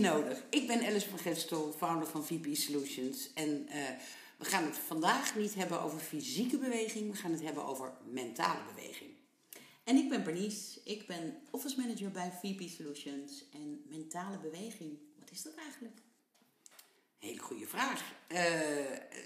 niet nodig. Ik ben Alice van Gestel, founder van VP Solutions. En uh, we gaan het vandaag niet hebben over fysieke beweging, we gaan het hebben over mentale beweging. En ik ben Bernice, ik ben office manager bij VP Solutions. En mentale beweging, wat is dat eigenlijk? Hele goede vraag. Uh,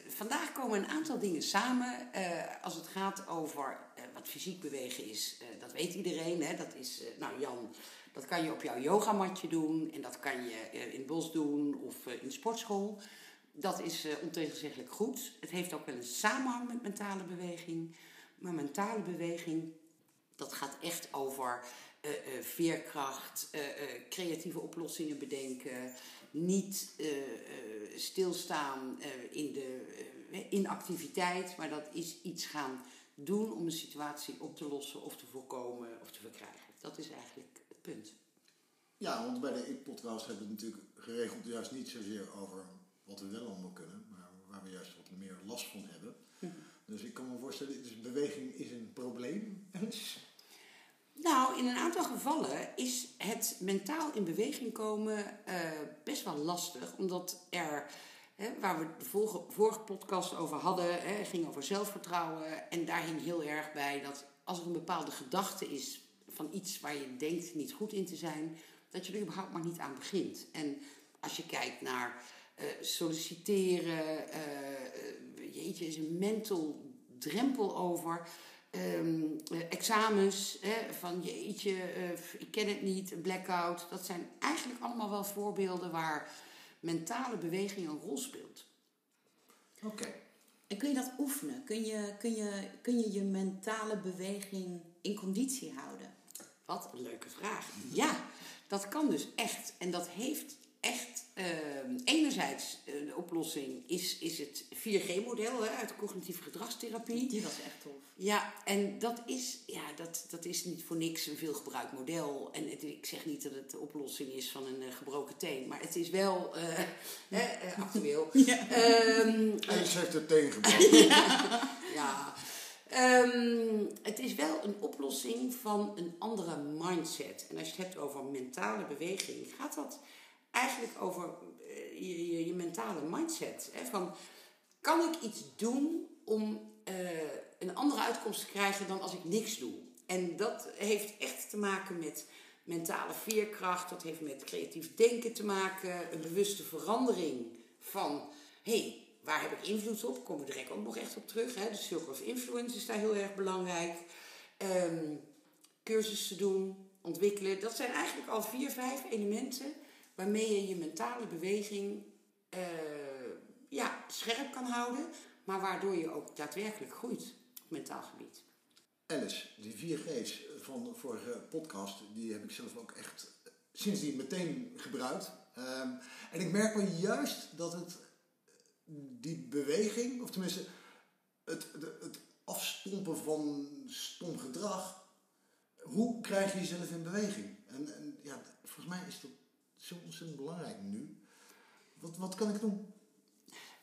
vandaag komen een aantal dingen samen. Uh, als het gaat over uh, wat fysiek bewegen is, dat weet iedereen. Hè? Dat is, nou Jan, dat kan je op jouw yogamatje doen. En dat kan je in het bos doen of in de sportschool. Dat is ontegenzeggelijk goed. Het heeft ook wel een samenhang met mentale beweging. Maar mentale beweging, dat gaat echt over veerkracht, creatieve oplossingen bedenken niet stilstaan in de inactiviteit, maar dat is iets gaan doen om een situatie op te lossen of te voorkomen of te verkrijgen. Dat is eigenlijk punt. Ja, want bij de podcast hebben we het natuurlijk geregeld juist niet zozeer over wat we wel allemaal kunnen, maar waar we juist wat meer last van hebben. Hm. Dus ik kan me voorstellen, dus beweging is een probleem. Nou, in een aantal gevallen is het mentaal in beweging komen uh, best wel lastig. Omdat er, hè, waar we de vorige, vorige podcast over hadden, hè, ging over zelfvertrouwen. En daar hing heel erg bij dat als er een bepaalde gedachte is van iets waar je denkt niet goed in te zijn, dat je er überhaupt maar niet aan begint. En als je kijkt naar uh, solliciteren, uh, jeetje, is een mental drempel over. Um, examens, hè, van jeetje, uh, ik ken het niet, een blackout. Dat zijn eigenlijk allemaal wel voorbeelden waar mentale beweging een rol speelt. Oké. En kun je dat oefenen? Kun je, kun, je, kun je je mentale beweging in conditie houden? Wat een leuke vraag. Ja, dat kan dus echt. En dat heeft echt uh, enerzijds uh, de oplossing is, is het 4G-model uit de cognitieve gedragstherapie. Die was echt tof. Ja, en dat is, ja, dat, dat is niet voor niks een veelgebruikt model. En het, ik zeg niet dat het de oplossing is van een uh, gebroken teen, maar het is wel hè, actueel. Ja. Um, en ze heeft het teen gebroken. ja. Um, het is wel een oplossing van een andere mindset. En als je het hebt over mentale beweging, gaat dat eigenlijk over uh, je, je, mentale mindset. Hè? Van, kan ik iets doen om uh, een andere uitkomst te krijgen dan als ik niks doe? En dat heeft echt te maken met mentale veerkracht, dat heeft met creatief denken te maken, een bewuste verandering van, hé, hey, waar heb ik invloed op? Komen we direct ook nog echt op terug. Hè? De circle of influence is daar heel erg belangrijk. Um, cursussen doen, ontwikkelen, dat zijn eigenlijk al vier, vijf elementen waarmee je je mentale beweging uh, ja, scherp kan houden, maar waardoor je ook daadwerkelijk groeit op mentaal gebied. Alice, die 4G's van de vorige podcast, die heb ik zelf ook echt sindsdien meteen gebruikt. Um, en ik merk wel juist dat het die beweging, of tenminste het, het afstompen van stom gedrag, hoe krijg je jezelf in beweging? En, en ja, volgens mij is dat zo ontzettend belangrijk nu. Wat, wat kan ik doen?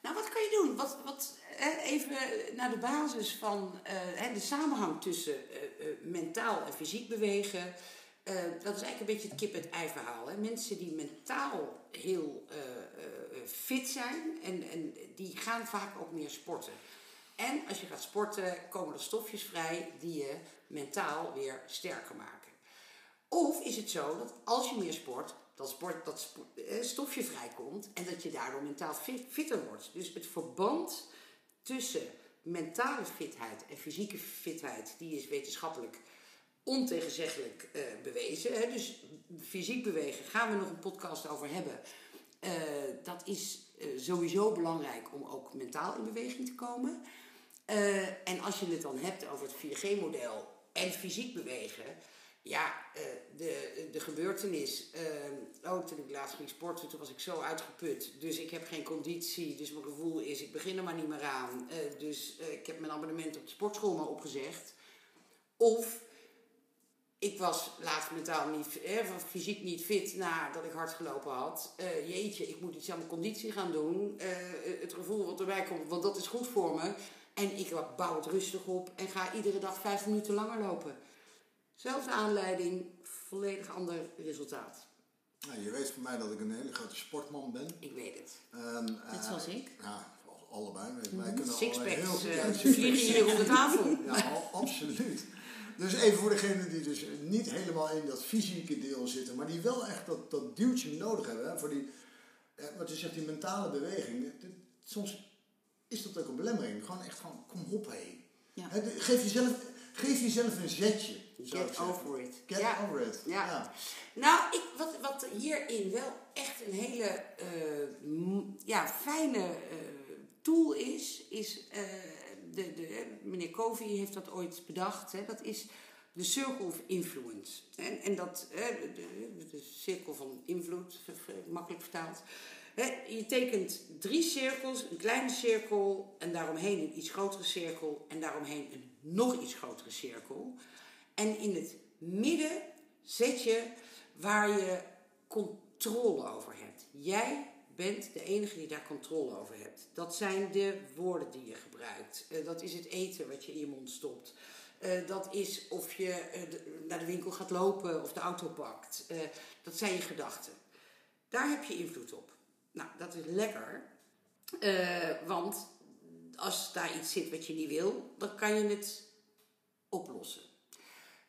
Nou, wat kan je doen? Wat, wat, even naar de basis van uh, de samenhang tussen uh, uh, mentaal en fysiek bewegen. dat is eigenlijk een beetje het kip-en-ei verhaal. Hè? Mensen die mentaal heel fit zijn en, en die gaan vaak ook meer sporten. En als je gaat sporten, komen er stofjes vrij die je mentaal weer sterker maken. Of is het zo dat als je meer sport, dat, sport, dat stofje vrijkomt en dat je daardoor mentaal fit, fitter wordt. Dus het verband tussen mentale fitheid en fysieke fitheid, die is wetenschappelijk ontegenzeggelijk uh, bewezen. Dus fysiek bewegen gaan we nog een podcast over hebben. Uh, dat is uh, sowieso belangrijk om ook mentaal in beweging te komen. en als je het dan hebt over het 4G-model en fysiek bewegen, ja, de, de gebeurtenis. Oh, toen ik laatst ging sporten, toen was ik zo uitgeput. Dus ik heb geen conditie. Dus mijn gevoel is, ik begin er maar niet meer aan. Dus ik heb mijn abonnement op de sportschool maar opgezegd. Of ik was laatst mentaal niet, hè, fysiek niet fit nadat ik hard gelopen had. Uh, jeetje, ik moet iets aan mijn conditie gaan doen. Uh, het gevoel wat erbij komt, want dat is goed voor me. En ik bouw het rustig op en ga iedere dag vijf minuten langer lopen. Zelfde aanleiding, volledig ander resultaat. Nou, je weet van mij dat ik een hele grote sportman ben. Ik weet het. Um, Net zoals ik. Ja, allebei. Wij kunnen Sixpacks. Uh, vier hier op de tafel. Ja, absoluut. Dus even voor degenen die dus niet helemaal in dat fysieke deel zitten, maar die wel echt dat, dat duwtje nodig hebben. Hè, voor die, wat je zegt, die mentale beweging. Soms is dat ook een belemmering. Gewoon echt van, kom op hé. Ja. Geef, jezelf, geef jezelf een zetje. Get over it. Get ja. over it. Ja. ja. Nou, ik, wat, wat hierin wel echt een hele uh, ja, fijne uh, tool is, is uh, de, de, meneer Covey heeft dat ooit bedacht. Hè, dat is de circle of influence. En, en dat, de, de, de cirkel van invloed, makkelijk vertaald. je tekent drie cirkels, een kleine cirkel en daaromheen een iets grotere cirkel en daaromheen een nog iets grotere cirkel. En in het midden zet je waar je controle over hebt. Jij bent de enige die daar controle over hebt. Dat zijn de woorden die je gebruikt. Uh, dat is het eten wat je in je mond stopt. Uh, dat is of je de, naar de winkel gaat lopen of de auto pakt. dat zijn je gedachten. Daar heb je invloed op. Nou, dat is lekker. want als daar iets zit wat je niet wil, dan kan je het oplossen.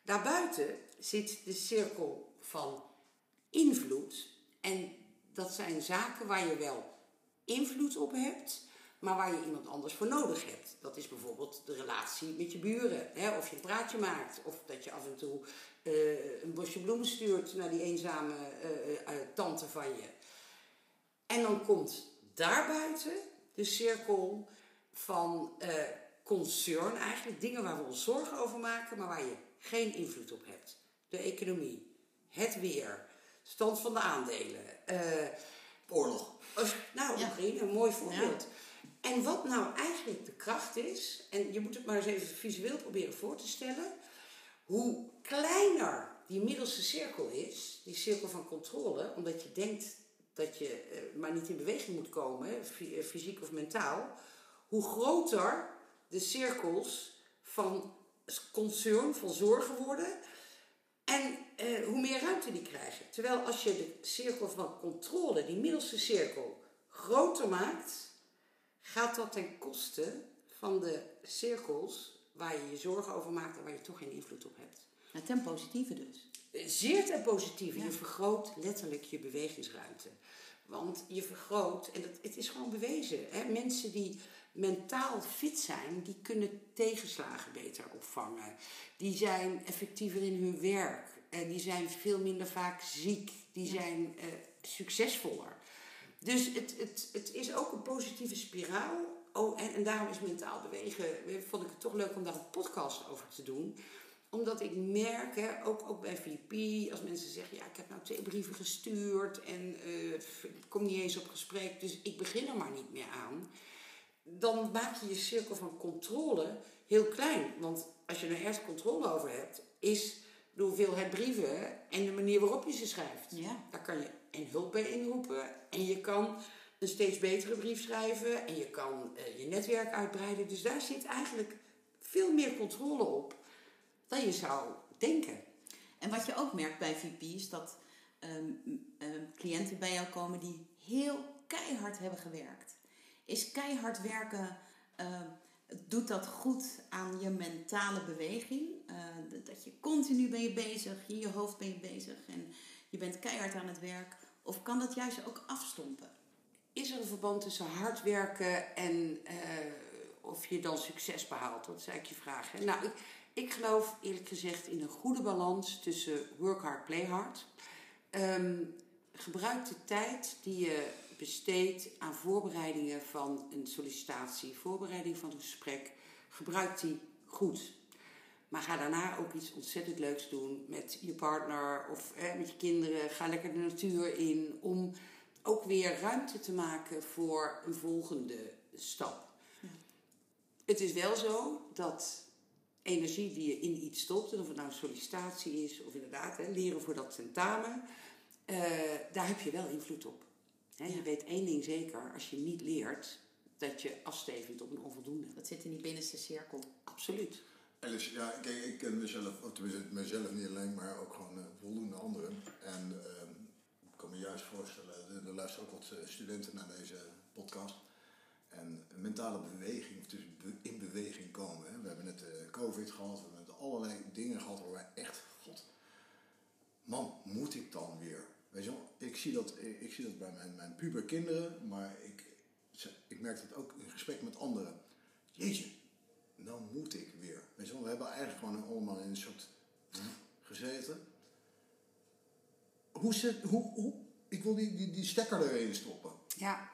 Daarbuiten zit de cirkel van invloed. En dat zijn zaken waar je wel invloed op hebt, maar waar je iemand anders voor nodig hebt. Dat is bijvoorbeeld de relatie met je buren. Hè? Of je een praatje maakt. Of dat je af en toe uh, een bosje bloemen stuurt naar die eenzame uh, tante van je. En dan komt daarbuiten de cirkel van concern eigenlijk. Dingen waar we ons zorgen over maken, maar waar je geen invloed op hebt. De economie, het weer, stand van de aandelen. Uh, Oorlog. Nou, ja. een mooi voorbeeld. En wat nou eigenlijk de kracht is, en je moet het maar eens even visueel proberen voor te stellen, hoe kleiner die middelste cirkel is, die cirkel van controle, omdat je denkt dat je uh, maar niet in beweging moet komen, eh, fysiek of mentaal, hoe groter de cirkels van concern, van zorgen worden. En eh, hoe meer ruimte die krijgen. Terwijl als je de cirkel van controle, die middelste cirkel, groter maakt, gaat dat ten koste van de cirkels waar je je zorgen over maakt en waar je toch geen invloed op hebt. Maar ten positieve dus. Zeer ten positieve. Je vergroot letterlijk je bewegingsruimte. Want je vergroot, en dat, het is gewoon bewezen, hè? mensen die mentaal fit zijn, die kunnen tegenslagen beter opvangen. Die zijn effectiever in hun werk. En die zijn veel minder vaak ziek. Die zijn uh, succesvoller. Dus het, het, het is ook een positieve spiraal. Oh, en, en daarom is mentaal bewegen, vond ik het toch leuk om daar een podcast over te doen omdat ik merk, hè, ook, ook bij VP, als mensen zeggen: Ja, ik heb nou twee brieven gestuurd en uh, ik kom niet eens op gesprek, dus ik begin er maar niet meer aan dan maak je je cirkel van controle heel klein. Want als je er ergens controle over hebt, is de hoeveelheid brieven en de manier waarop je ze schrijft. Ja. Daar kan je een hulp bij inroepen en je kan een steeds betere brief schrijven en je kan uh, je netwerk uitbreiden. Dus daar zit eigenlijk veel meer controle op dan je zou denken. En wat je ook merkt bij VP is dat um, um, cliënten bij jou komen die heel keihard hebben gewerkt is keihard werken, uh, doet dat goed aan je mentale beweging. Uh, dat je continu ben je bezig, in je hoofd ben je bezig en je bent keihard aan het werk. Of kan dat juist ook afstompen? Is er een verband tussen hard werken en uh, of je dan succes behaalt? Dat is eigenlijk je vraag. Nou, ik, ik geloof eerlijk gezegd in een goede balans tussen work hard, play hard. Um, gebruik de tijd die je besteedt aan voorbereidingen van een sollicitatie, voorbereiding van een gesprek, gebruik die goed. Maar ga daarna ook iets ontzettend leuks doen met je partner of met je kinderen. Ga lekker de natuur in om ook weer ruimte te maken voor een volgende stap. Ja. Het is wel zo dat energie die je in iets stopt, en of het nou een sollicitatie is of inderdaad hè, leren voor dat tentamen, eh, daar heb je wel invloed op. Hè, Je weet één ding zeker, als je niet leert, dat je afstevend op een onvoldoende. Dat zit in die binnenste cirkel. Absoluut. Alice, ja, kijk, ik ken mezelf, of tenminste mezelf niet alleen, maar ook gewoon eh, voldoende anderen. En ehm, ik kan me juist voorstellen, er, er luisteren ook wat eh, studenten naar deze podcast. En mentale beweging, of dus be- in beweging komen. Hè. We hebben net eh, COVID gehad, we hebben net allerlei dingen gehad waar wij echt, god, man, moet ik dan weer? Ik zie dat, ik, zie dat bij mijn, mijn puberkinderen, maar ik, ik merk dat ook in gesprek met anderen. Jeetje, nou moet ik weer. Weet je we hebben eigenlijk gewoon allemaal in een soort gezeten. Hoe hoe, hoe, ik wil die, die, die stekker erin stoppen. Ja,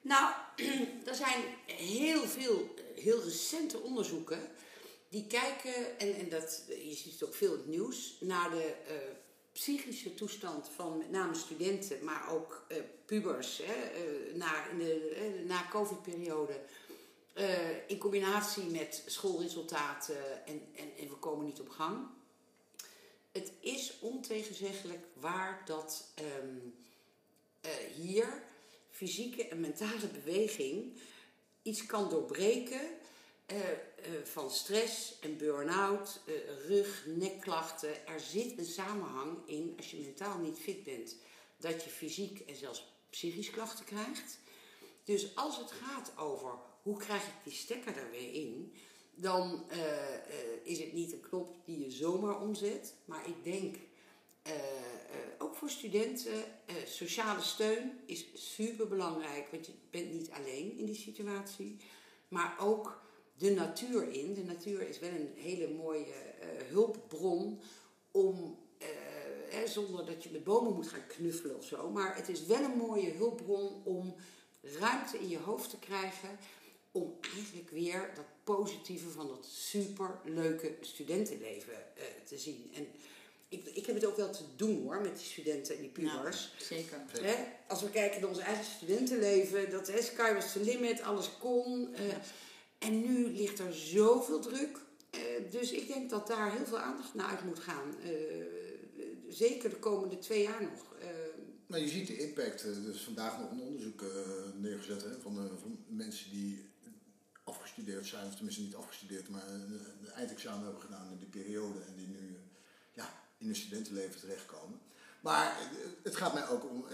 nou, er zijn heel veel heel recente onderzoeken die kijken, en, en dat, je ziet het ook veel in het nieuws, naar de eh, psychische toestand van met name studenten, maar ook eh, pubers, hè, eh, na, de, eh, na COVID-periode. in combinatie met schoolresultaten en, en, we komen niet op gang. Het is ontegenzeggelijk waar dat ehm, eh, hier fysieke en mentale beweging iets kan doorbreken van stress en burn-out, eh, rug, nekklachten. Er zit een samenhang in als je mentaal niet fit bent, dat je fysiek en zelfs psychisch klachten krijgt. Dus als het gaat over hoe krijg ik die stekker er weer in, dan eh, eh, is het niet een knop die je zomaar omzet. Maar ik denk, eh, eh, ook voor studenten, eh, sociale steun is super belangrijk. Want je bent niet alleen in die situatie. Maar ook de natuur in. De natuur is wel een hele mooie eh, hulpbron om, eh, hè, zonder dat je met bomen moet gaan knuffelen of zo. Maar het is wel een mooie hulpbron om ruimte in je hoofd te krijgen. Om eigenlijk weer dat positieve van dat superleuke studentenleven eh, te zien. En ik, ik heb het ook wel te doen hoor, met die studenten en die pubers. Ja, zeker. Hè? Als we kijken naar ons eigen studentenleven, dat hè, sky was the limit, alles kon. eh, Ja. En nu ligt er zoveel druk. eh, dus ik denk dat daar heel veel aandacht naar uit moet gaan. Eh, zeker de komende twee jaar nog. Eh, Nou, je ziet de impact. Er is vandaag nog een onderzoek neergezet hè, van, van mensen die afgestudeerd zijn, of tenminste niet afgestudeerd, maar een, eindexamen hebben gedaan in die periode en die nu ja, in hun studentenleven terechtkomen. Maar het gaat mij ook om,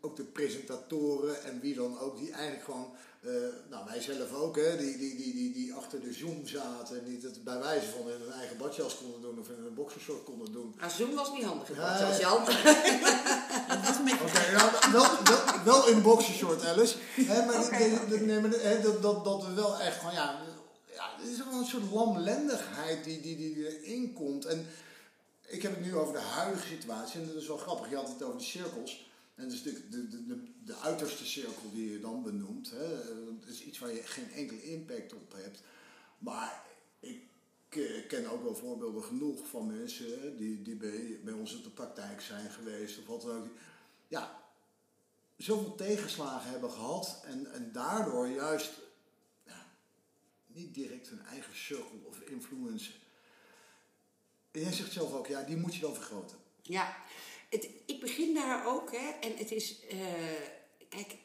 ook de presentatoren en wie dan ook, die eigenlijk gewoon, eh, nou wij zelf ook, hè, die, die, die, die, die achter de Zoom zaten en die het bij wijze van in hun eigen badjas konden doen of in een boxershort konden doen. maar Zoom was niet handig in. Jan. Een beetje Oké, wel, wel, wel in boxershort, Alice. Hè, maar, de- de- de- nee, de- hè, dat, dat, dat we wel echt van, ja, ja, het is wel een soort lamlendigheid die, die, die erin komt. En ik heb het nu over de huidige situatie en dat is wel grappig. Je had het over die cirkels. En natuurlijk de, de, de, de uiterste cirkel die je dan benoemt. Hè. Dat is iets waar je geen enkele impact op hebt. Maar ik eh, ken ook wel voorbeelden genoeg van mensen die, die bij, bij ons in de praktijk zijn geweest of wat dan ook. Ja, zoveel tegenslagen hebben gehad en, en daardoor juist niet direct hun eigen circle of influence. En jij zegt zelf ook, ja, die moet je dan vergroten. Ja, het, ik begin daar ook, hè. En het is, eh, kijk,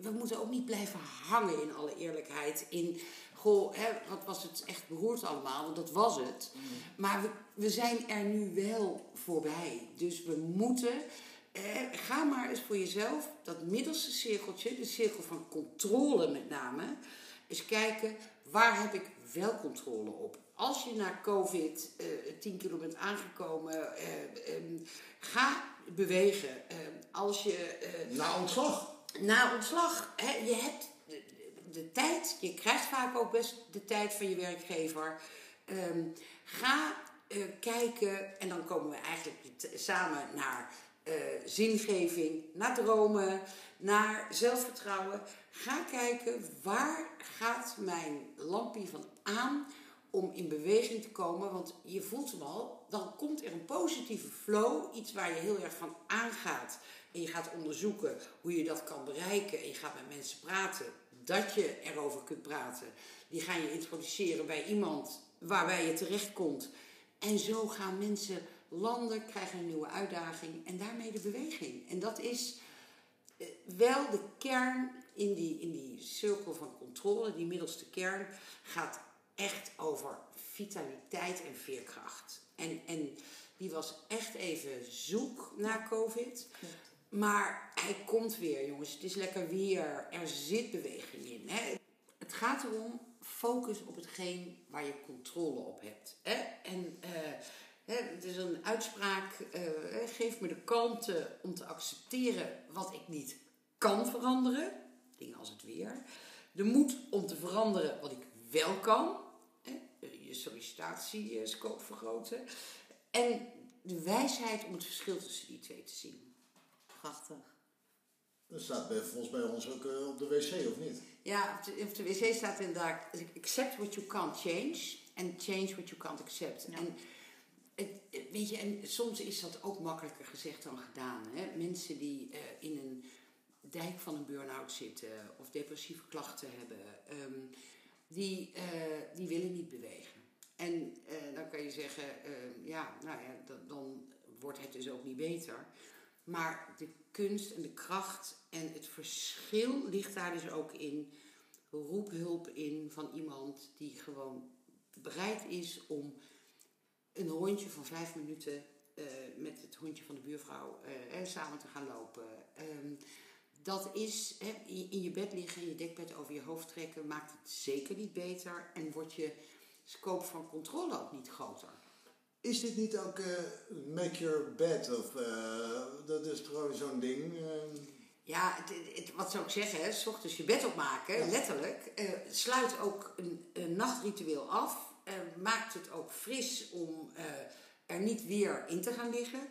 we moeten ook niet blijven hangen in alle eerlijkheid. In, goh, hè, wat was het echt beroerd allemaal, want dat was het. Maar we, we zijn er nu wel voorbij. Dus we moeten, eh, ga maar eens voor jezelf, dat middelste cirkeltje, de cirkel van controle met name, eens kijken, waar heb ik wel controle op? Als je na COVID eh 10 kilo bent aangekomen, eh, ehm, ga bewegen. Eh, als je eh, Na ontslag. na ontslag, hè, je hebt de, tijd, je krijgt vaak ook best de tijd van je werkgever. Ehm, ga kijken, en dan komen we eigenlijk samen naar zingeving, naar dromen, naar zelfvertrouwen. Ga kijken, waar gaat mijn lampje van aan om in beweging te komen? Want je voelt hem al, dan komt er een positieve flow, iets waar je heel erg van aangaat. En je gaat onderzoeken hoe je dat kan bereiken. En je gaat met mensen praten dat je erover kunt praten. Die gaan je introduceren bij iemand waarbij je terechtkomt. En zo gaan mensen, landen krijgen een nieuwe uitdaging en daarmee de beweging. En dat is eh, wel de kern in die, in die cirkel van controle, die middelste kern, gaat echt over vitaliteit en veerkracht. En, en die was echt even zoek na COVID. Maar hij komt weer, jongens. Het is lekker weer. Er zit beweging in. Hè? Het gaat erom, focus op hetgeen waar je controle op hebt. Hè? En uh, hè, het is een uitspraak, uh, geef me de kalmte om te accepteren wat ik niet kan veranderen. Dingen als het weer. De moed om te veranderen wat ik wel kan. Sollicitatiescope vergroten. En de wijsheid om het verschil tussen die twee te zien. Prachtig. Dat staat bij, volgens bij ons ook uh, op de wc, of niet? Ja, op de, op de wc staat inderdaad: accept what you can't change and change what you can't accept. Ja. En, het, weet je, en soms is dat ook makkelijker gezegd dan gedaan. Hè? Mensen die uh, in een dijk van een burn-out zitten of depressieve klachten hebben, um, die, uh, die willen niet bewegen. En dan kan je zeggen: ja, nou ja, dan, wordt het dus ook niet beter. Maar de kunst en de kracht en het verschil ligt daar dus ook in. Roep hulp in van iemand die gewoon bereid is om een hondje van vijf minuten uh, met het hondje van de buurvrouw uh, samen te gaan lopen. Um, dat is in je bed liggen, je dekbed over je hoofd trekken, maakt het zeker niet beter en wordt je scope van controle ook niet groter. Is dit niet ook uh, make your bed? Of, uh, dat is gewoon zo'n ding. Uh... Ja, het, het, wat zou ik zeggen? Hè? S ochtends je bed opmaken, ja. letterlijk. sluit ook een, een, nachtritueel af. maakt het ook fris om er niet weer in te gaan liggen.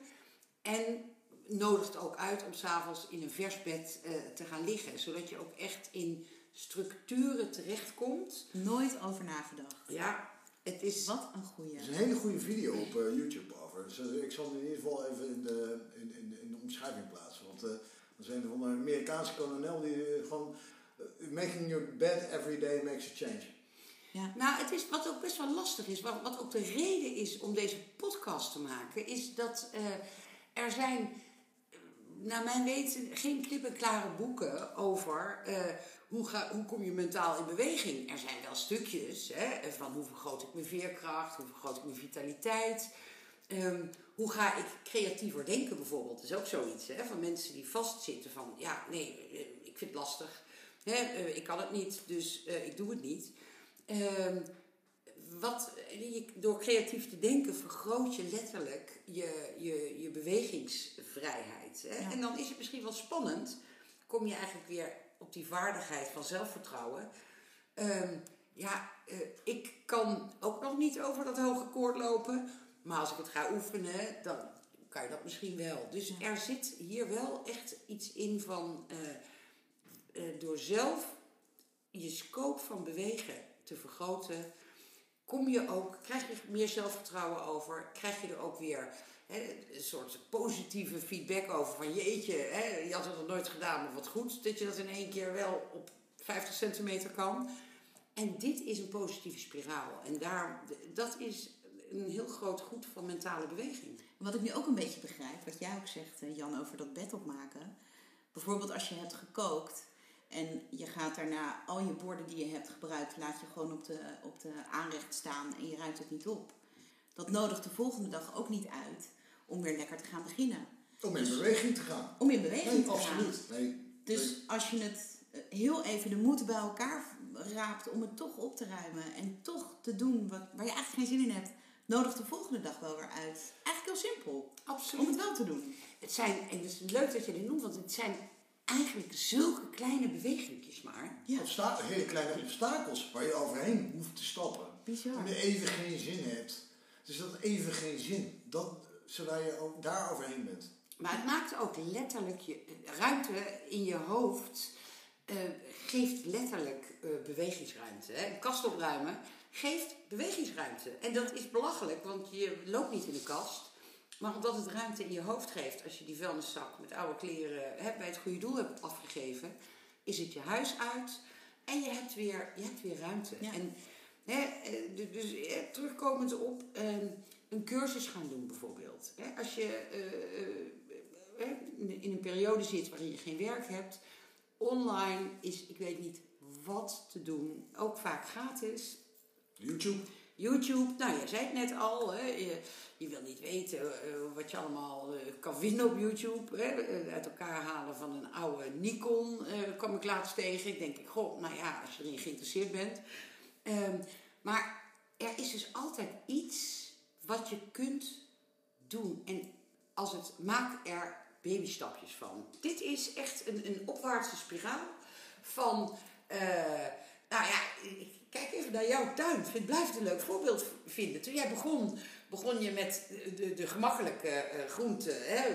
En nodigt ook uit om s'avonds in een vers bed te gaan liggen. Zodat je ook echt in structuren terechtkomt. Nooit over nagedacht. Ja, het is... Wat een goeie. Er is een hele goede video op uh, YouTube over. Dus ik zal hem in ieder geval even in de, in, in, in de omschrijving plaatsen. Want uh, dat is een van de Amerikaanse kolonel die uh, gewoon... making your bed every day makes a change. Ja. Nou, het is wat ook best wel lastig is, wat, wat ook de reden is om deze podcast te maken, is dat er zijn, naar mijn weten, geen klippenklare boeken over hoe, ga, hoe kom je mentaal in beweging? Er zijn wel stukjes hè, van hoe vergroot ik mijn veerkracht, hoe vergroot ik mijn vitaliteit. Um, hoe ga ik creatiever denken bijvoorbeeld? Is ook zoiets hè, van mensen die vastzitten van ja, nee, ik vind het lastig. Hè, uh, ik kan het niet, dus ik doe het niet. Um, wat, door creatief te denken vergroot je letterlijk je, je, je bewegingsvrijheid. Hè? Ja. En dan is het misschien wel spannend. Kom je eigenlijk weer op die vaardigheid van zelfvertrouwen. Um, ja, uh, ik kan ook nog niet over dat hoge koord lopen. Maar als ik het ga oefenen, dan kan je dat misschien wel. Dus ja. er zit hier wel echt iets in van... Uh, uh, door zelf je scope van bewegen te vergroten... kom je ook, krijg je meer zelfvertrouwen over. Krijg je er ook weer He, een soort positieve feedback over van jeetje, he, je had het nog nooit gedaan, maar wat goed dat je dat in één keer wel op 50 centimeter kan. En dit is een positieve spiraal. En daar, dat is een heel groot goed van mentale beweging. Wat ik nu ook een beetje begrijp, wat jij ook zegt, Jan, over dat bed opmaken. Bijvoorbeeld als je hebt gekookt en je gaat daarna al je borden die je hebt gebruikt, laat je gewoon op de, op de aanrecht staan en je ruimt het niet op. Dat nodigt de volgende dag ook niet uit om weer lekker te gaan beginnen. Om in dus, beweging te gaan. Om in beweging nee, te absoluut. gaan. Nee, dus nee. als je het heel even de moed bij elkaar raapt om het toch op te ruimen en toch te doen wat, waar je eigenlijk geen zin in hebt, nodigt de volgende dag wel weer uit. Eigenlijk heel simpel. Absoluut. Om het wel te doen. Het zijn, en het is leuk dat je dit noemt, want het zijn eigenlijk zulke kleine bewegingjes maar. Ja. Obsta hele kleine obstakels waar je overheen hoeft te stappen. Bizar. En je even geen zin hebt. Dus dat even geen zin. Dat, zodat je ook daar overheen bent. Maar het maakt ook letterlijk je ruimte in je hoofd. Uh, geeft letterlijk uh, bewegingsruimte. Hè? Een kast opruimen geeft bewegingsruimte. En dat is belachelijk, want je loopt niet in de kast. Maar omdat het ruimte in je hoofd geeft, als je die vuilniszak met oude kleren hè, bij het goede doel hebt afgegeven, is het je huis uit en je hebt weer, je hebt weer ruimte. Ja. En Hè, eh, du- dus eh, terugkomend op ehm, een cursus gaan doen bijvoorbeeld. Hè, als je eh, in- in een periode zit waarin je geen werk hebt, online is, ik weet niet wat te doen, ook vaak gratis. YouTube. YouTube, nou je zei het net al, hè, je, wil niet weten eh, wat je allemaal eh, kan vinden op YouTube. Hè, eh, uit elkaar halen van een oude Nikon kwam ik laatst tegen. Ik denk, goh, nou ja, als je erin geïnteresseerd bent. Ehm, maar er is dus altijd iets wat je kunt doen. En als het, maak er babystapjes van. Dit is echt een, een opwaartse spiraal van... nou ja, ik kijk even naar jouw tuin. Ik blijf een leuk voorbeeld vinden. Toen jij begon, begon je met de, de, gemakkelijke eh, groenten. Hè?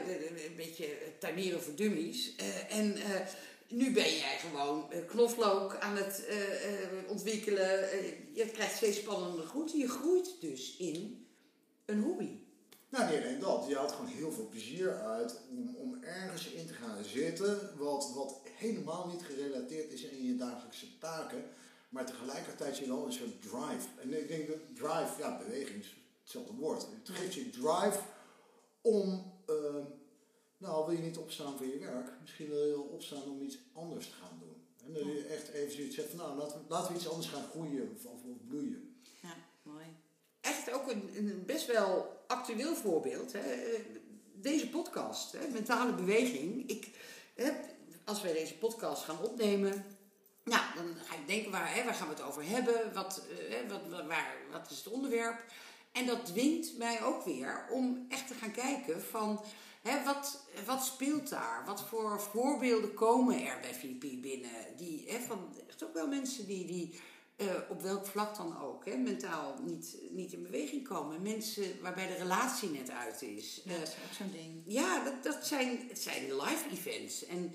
Een beetje tuinieren voor dummies. Eh, en eh, nu ben jij gewoon eh, knoflook aan het eh, eh, ontwikkelen. Eh, je krijgt steeds spannende groenten. Je groeit dus in een hobby. Nou, niet alleen dat. Je haalt gewoon heel veel plezier uit om, om ergens in te gaan zitten wat, wat helemaal niet gerelateerd is in je dagelijkse taken, maar tegelijkertijd je wel een soort drive. En ik denk dat drive, ja, beweging is hetzelfde woord. Het geeft je drive om, ehm, nou, wil je niet opstaan voor je werk, misschien wil je wel opstaan om iets anders te gaan doen. En dat je echt even zoiets zegt van, nou, laten we, laten we iets anders gaan groeien of, of, of bloeien. Ja, mooi. echt ook een, een best wel actueel voorbeeld. Hè? Deze podcast, hè? mentale beweging. Ik, hè, als wij deze podcast gaan opnemen, nou, dan ga ik denken, waar, hè, waar gaan we het over hebben? Wat, eh, hè, wat, wat- waar, wat is het onderwerp? En dat dwingt mij ook weer om echt te gaan kijken van... Hè, wat, wat speelt daar? Wat voor voorbeelden komen er bij VP binnen? Die, hè, van echt ook wel mensen die, die eh, op welk vlak dan ook, hè, mentaal niet, niet in beweging komen. Mensen waarbij de relatie net uit is. Ja, Eh, dat is ook zo'n ding. ja, dat, dat zijn, het zijn live events. En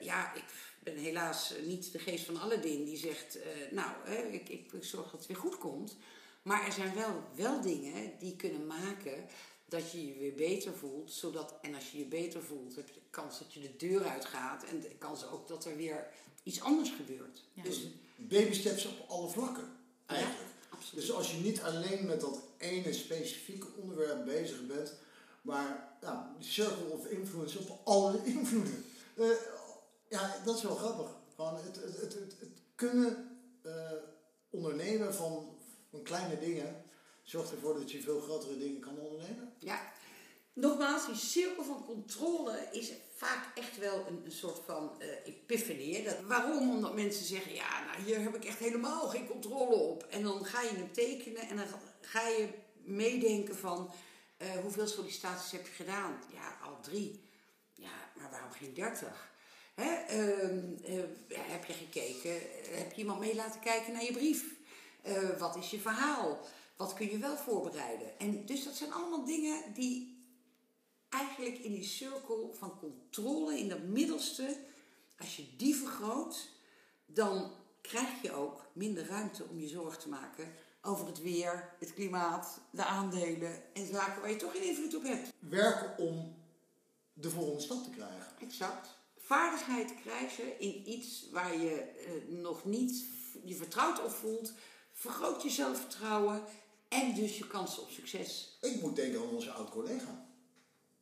ja, ik ben helaas niet de geest van Aladdin die zegt... eh, nou, hè, ik, ik zorg dat het weer goed komt. Maar er zijn wel, wel dingen die kunnen maken dat je je weer beter voelt. Zodat, en als je je beter voelt, heb je de kans dat je de deur uitgaat. En de kans ook dat er weer iets anders gebeurt. Ja. Dus Baby steps op alle vlakken, eigenlijk. absoluut. Dus als je niet alleen met dat ene specifieke onderwerp bezig bent, maar ja, de circle of influence op alle invloeden. Eh, ja, dat is wel grappig. Gewoon het, het, het, kunnen eh, ondernemen van, van kleine dingen zorgt ervoor dat je veel grotere dingen kan ondernemen. Ja, nogmaals, die cirkel van controle is vaak echt wel een, soort van eh epiphany. Dat, waarom? Omdat mensen zeggen, ja, nou hier heb ik echt helemaal geen controle op. En dan ga je hem tekenen en dan ga je meedenken van, eh, hoeveel sollicitaties heb je gedaan? Ja, al drie. Ja, maar waarom geen dertig? Hè? ehm, eh, heb je gekeken? Heb je iemand mee laten kijken naar je brief? Eh, wat is je verhaal? Wat kun je wel voorbereiden? En dus dat zijn allemaal dingen die eigenlijk in die cirkel van controle, in dat middelste, als je die vergroot, dan krijg je ook minder ruimte om je zorgen te maken over het weer, het klimaat, de aandelen en zaken waar je toch geen invloed op hebt. Werken om de volgende stap te krijgen. Exact. Vaardigheid krijgen in iets waar je eh, nog niet je vertrouwd op voelt, vergroot je zelfvertrouwen en dus je kansen op succes. Ik moet denken aan onze oud-collega.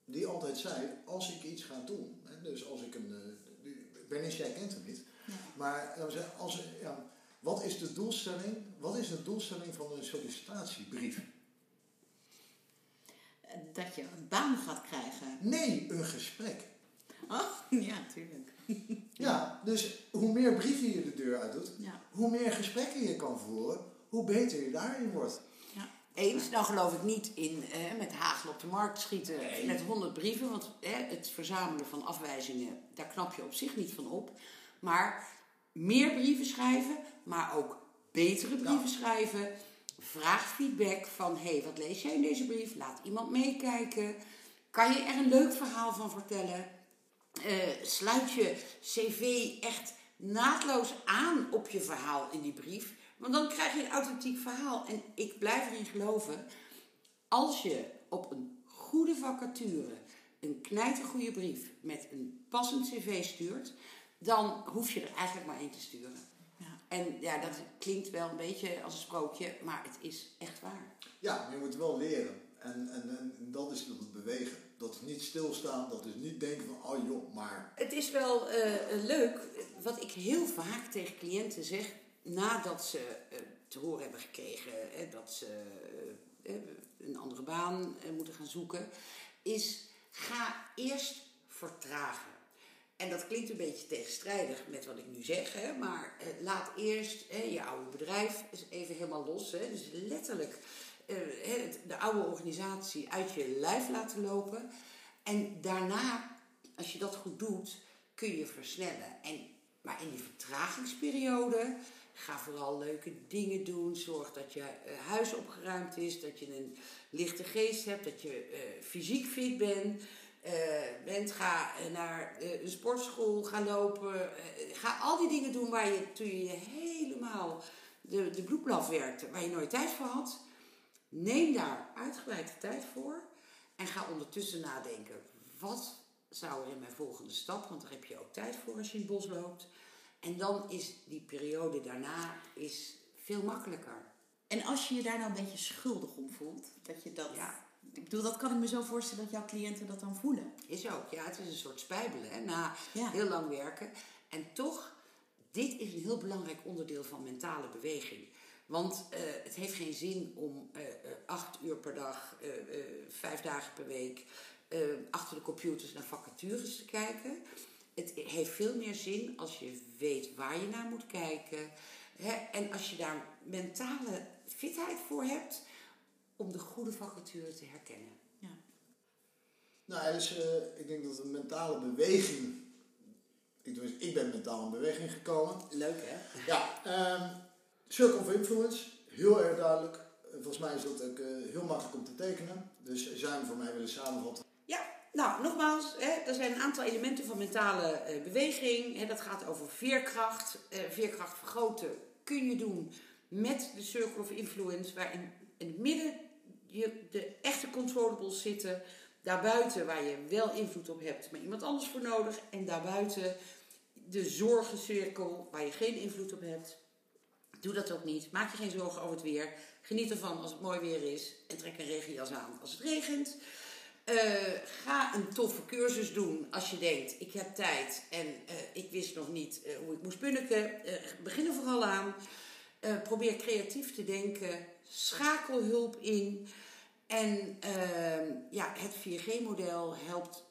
Die altijd zei, als ik iets ga doen, hè, dus als ik een... eh, die- Bernice, jij kent hem niet. Ja. Maar dan zei, als, ja, wat is de doelstelling? Wat is de doelstelling van een sollicitatiebrief? Eh, Dat je een baan gaat krijgen. Nee, een gesprek. Oh, ja, tuurlijk. Ja, dus hoe meer brieven je de deur uit doet, Ja. hoe meer gesprekken je kan voeren, hoe beter je daarin wordt. Ja. Eens, nou geloof ik niet in eh, met hagel op de markt schieten Nee. met honderd brieven. Want eh, het verzamelen van afwijzingen, daar knap je op zich niet van op. Maar meer brieven schrijven, maar ook betere brieven schrijven. Vraag feedback van, hé, hey, wat lees jij in deze brief? Laat iemand meekijken. Kan je er een leuk verhaal van vertellen? Eh, sluit je cv echt naadloos aan op je verhaal in die brief. Want dan krijg je een authentiek verhaal. En ik blijf erin geloven, als je op een goede vacature een knijtergoede brief met een passend cv stuurt, dan hoef je er eigenlijk maar één te sturen. Ja. En ja, dat klinkt wel een beetje als een sprookje, maar het is echt waar. Ja, maar je moet wel leren. En, en, en dat is het bewegen. Dat is niet stilstaan, dat is niet denken van, oh joh, maar... Het is wel eh, leuk, wat ik heel vaak tegen cliënten zeg, nadat ze eh, te horen hebben gekregen hè, dat ze eh, een andere baan eh, moeten gaan zoeken, is ga eerst vertragen. En dat klinkt een beetje tegenstrijdig met wat ik nu zeg, hè, maar eh, laat eerst je oude bedrijf even helemaal los. Hè, dus letterlijk eh, de oude organisatie uit je lijf laten lopen. En daarna, als je dat goed doet, kun je versnellen. En, maar in die vertragingsperiode, ga vooral leuke dingen doen. Zorg dat je eh, huis opgeruimd is, dat je een lichte geest hebt, dat je eh, fysiek fit bent. eh, bent, ga eh, naar eh, een sportschool, ga lopen. eh, ga al die dingen doen waar je toen je helemaal de, de bloedblaf werkte, waar je nooit tijd voor had. Neem daar uitgebreid de tijd voor en ga ondertussen nadenken. Wat zou er in mijn volgende stap, want daar heb je ook tijd voor als je in het bos loopt. En dan is die periode daarna is veel makkelijker. En als je je daar nou een beetje schuldig om voelt, dat je dat... Ja. Ik bedoel, dat kan ik me zo voorstellen dat jouw cliënten dat dan voelen. Is ook, ja, het is een soort spijbelen hè, na Ja. heel lang werken. En toch, dit is een heel belangrijk onderdeel van mentale beweging. Want eh, het heeft geen zin om eh, eh, acht uur per dag, eh, eh, vijf dagen per week, eh, achter de computers naar vacatures te kijken. Het heeft veel meer zin als je weet waar je naar moet kijken. Hè, en als je daar mentale fitheid voor hebt om de goede vacature te herkennen. Ja. Nou, dus, eh, ik denk dat een mentale beweging... Ik, doe eens- ik ben mentaal in beweging gekomen. Leuk hè? Ja, ehm, Circle of Influence, heel erg duidelijk. Eh, Volgens mij is dat ook eh, heel makkelijk om te tekenen. Dus hem voor mij willen samenvatten? Ja, nou nogmaals, hè, er zijn een aantal elementen van mentale eh, beweging. Hè, dat gaat over veerkracht. Veerkracht vergroten kun je doen met de Circle of Influence, waarin in het midden je de echte controllables zitten. Daarbuiten waar je wel invloed op hebt, maar iemand anders voor nodig. En daarbuiten de zorgencirkel waar je geen invloed op hebt. Doe dat ook niet. Maak je geen zorgen over het weer. Geniet ervan als het mooi weer is. En trek een regenjas aan als het regent. Eh, ga een toffe cursus doen als je denkt, ik heb tijd en eh, ik wist nog niet eh, hoe ik moest punniken. Begin er vooral aan. Probeer creatief te denken. Schakel hulp in. En ehm, ja, het 4G-model helpt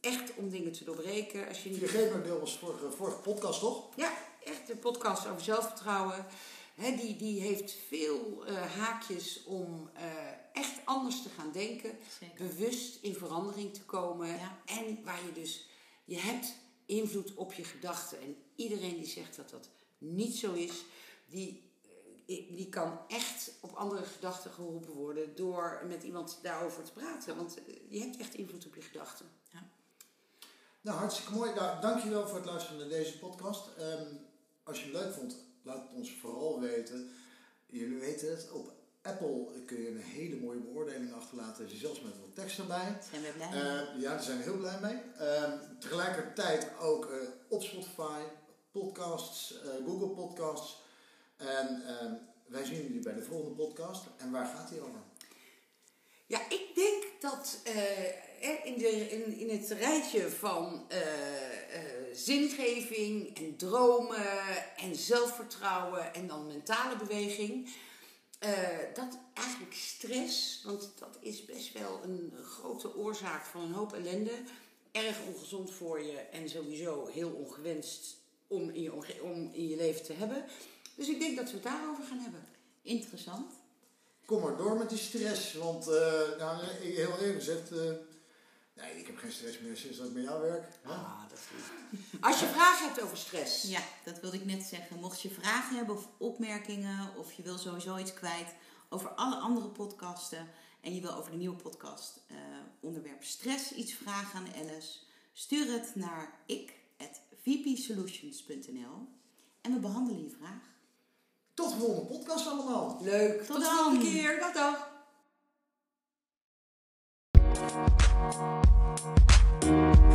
echt om dingen te doorbreken. Als je niet 4G-model was vorige, vorige podcast, toch? ja, echt een podcast over zelfvertrouwen. Hè, die, die heeft veel eh, haakjes om eh, echt anders te gaan denken. Zeker. Bewust in verandering te komen. Ja. En waar je dus, je hebt invloed op je gedachten. En iedereen die zegt dat dat niet zo is, die, eh, die kan echt op andere gedachten geholpen worden door met iemand daarover te praten. Want je hebt echt invloed op je gedachten. Nou, hartstikke mooi. Nou, dankjewel voor het luisteren naar deze podcast. Ehm, als je het leuk vond, laat het ons vooral weten. Jullie weten het, op Apple kun je een hele mooie beoordeling achterlaten. Zelfs met wat tekst erbij. Zijn we blij? Eh, ja, daar zijn we heel blij mee. Ehm, tegelijkertijd ook eh, op Spotify, podcasts, eh, Google Podcasts. En ehm, wij zien jullie bij de volgende podcast. En waar gaat die over? Ja, ik denk dat in, de, in, in het rijtje van zingeving en dromen en zelfvertrouwen en dan mentale beweging, eh, dat eigenlijk stress, want dat is best wel een grote oorzaak van een hoop ellende, erg ongezond voor je en sowieso heel ongewenst om in je, om in je leven te hebben. Dus ik denk dat we het daarover gaan hebben. Interessant. Kom maar door met die stress. Want, eh, nou, heel eerlijk gezegd, eh, nee, ik heb geen stress meer sinds dat ik met jou werk. Hè? Ah, dat is lief. Als je vragen hebt over stress, Ja, dat wilde ik net zeggen. Mocht je vragen hebben of opmerkingen, of je wil sowieso iets kwijt over alle andere podcasten en je wil over de nieuwe podcast eh, onderwerp stress iets vragen aan Alice, stuur het naar ik@vpsolutions.nl en we behandelen je vraag. Tot de volgende podcast allemaal. Leuk. Tot Tot de volgende keer. Dag dag.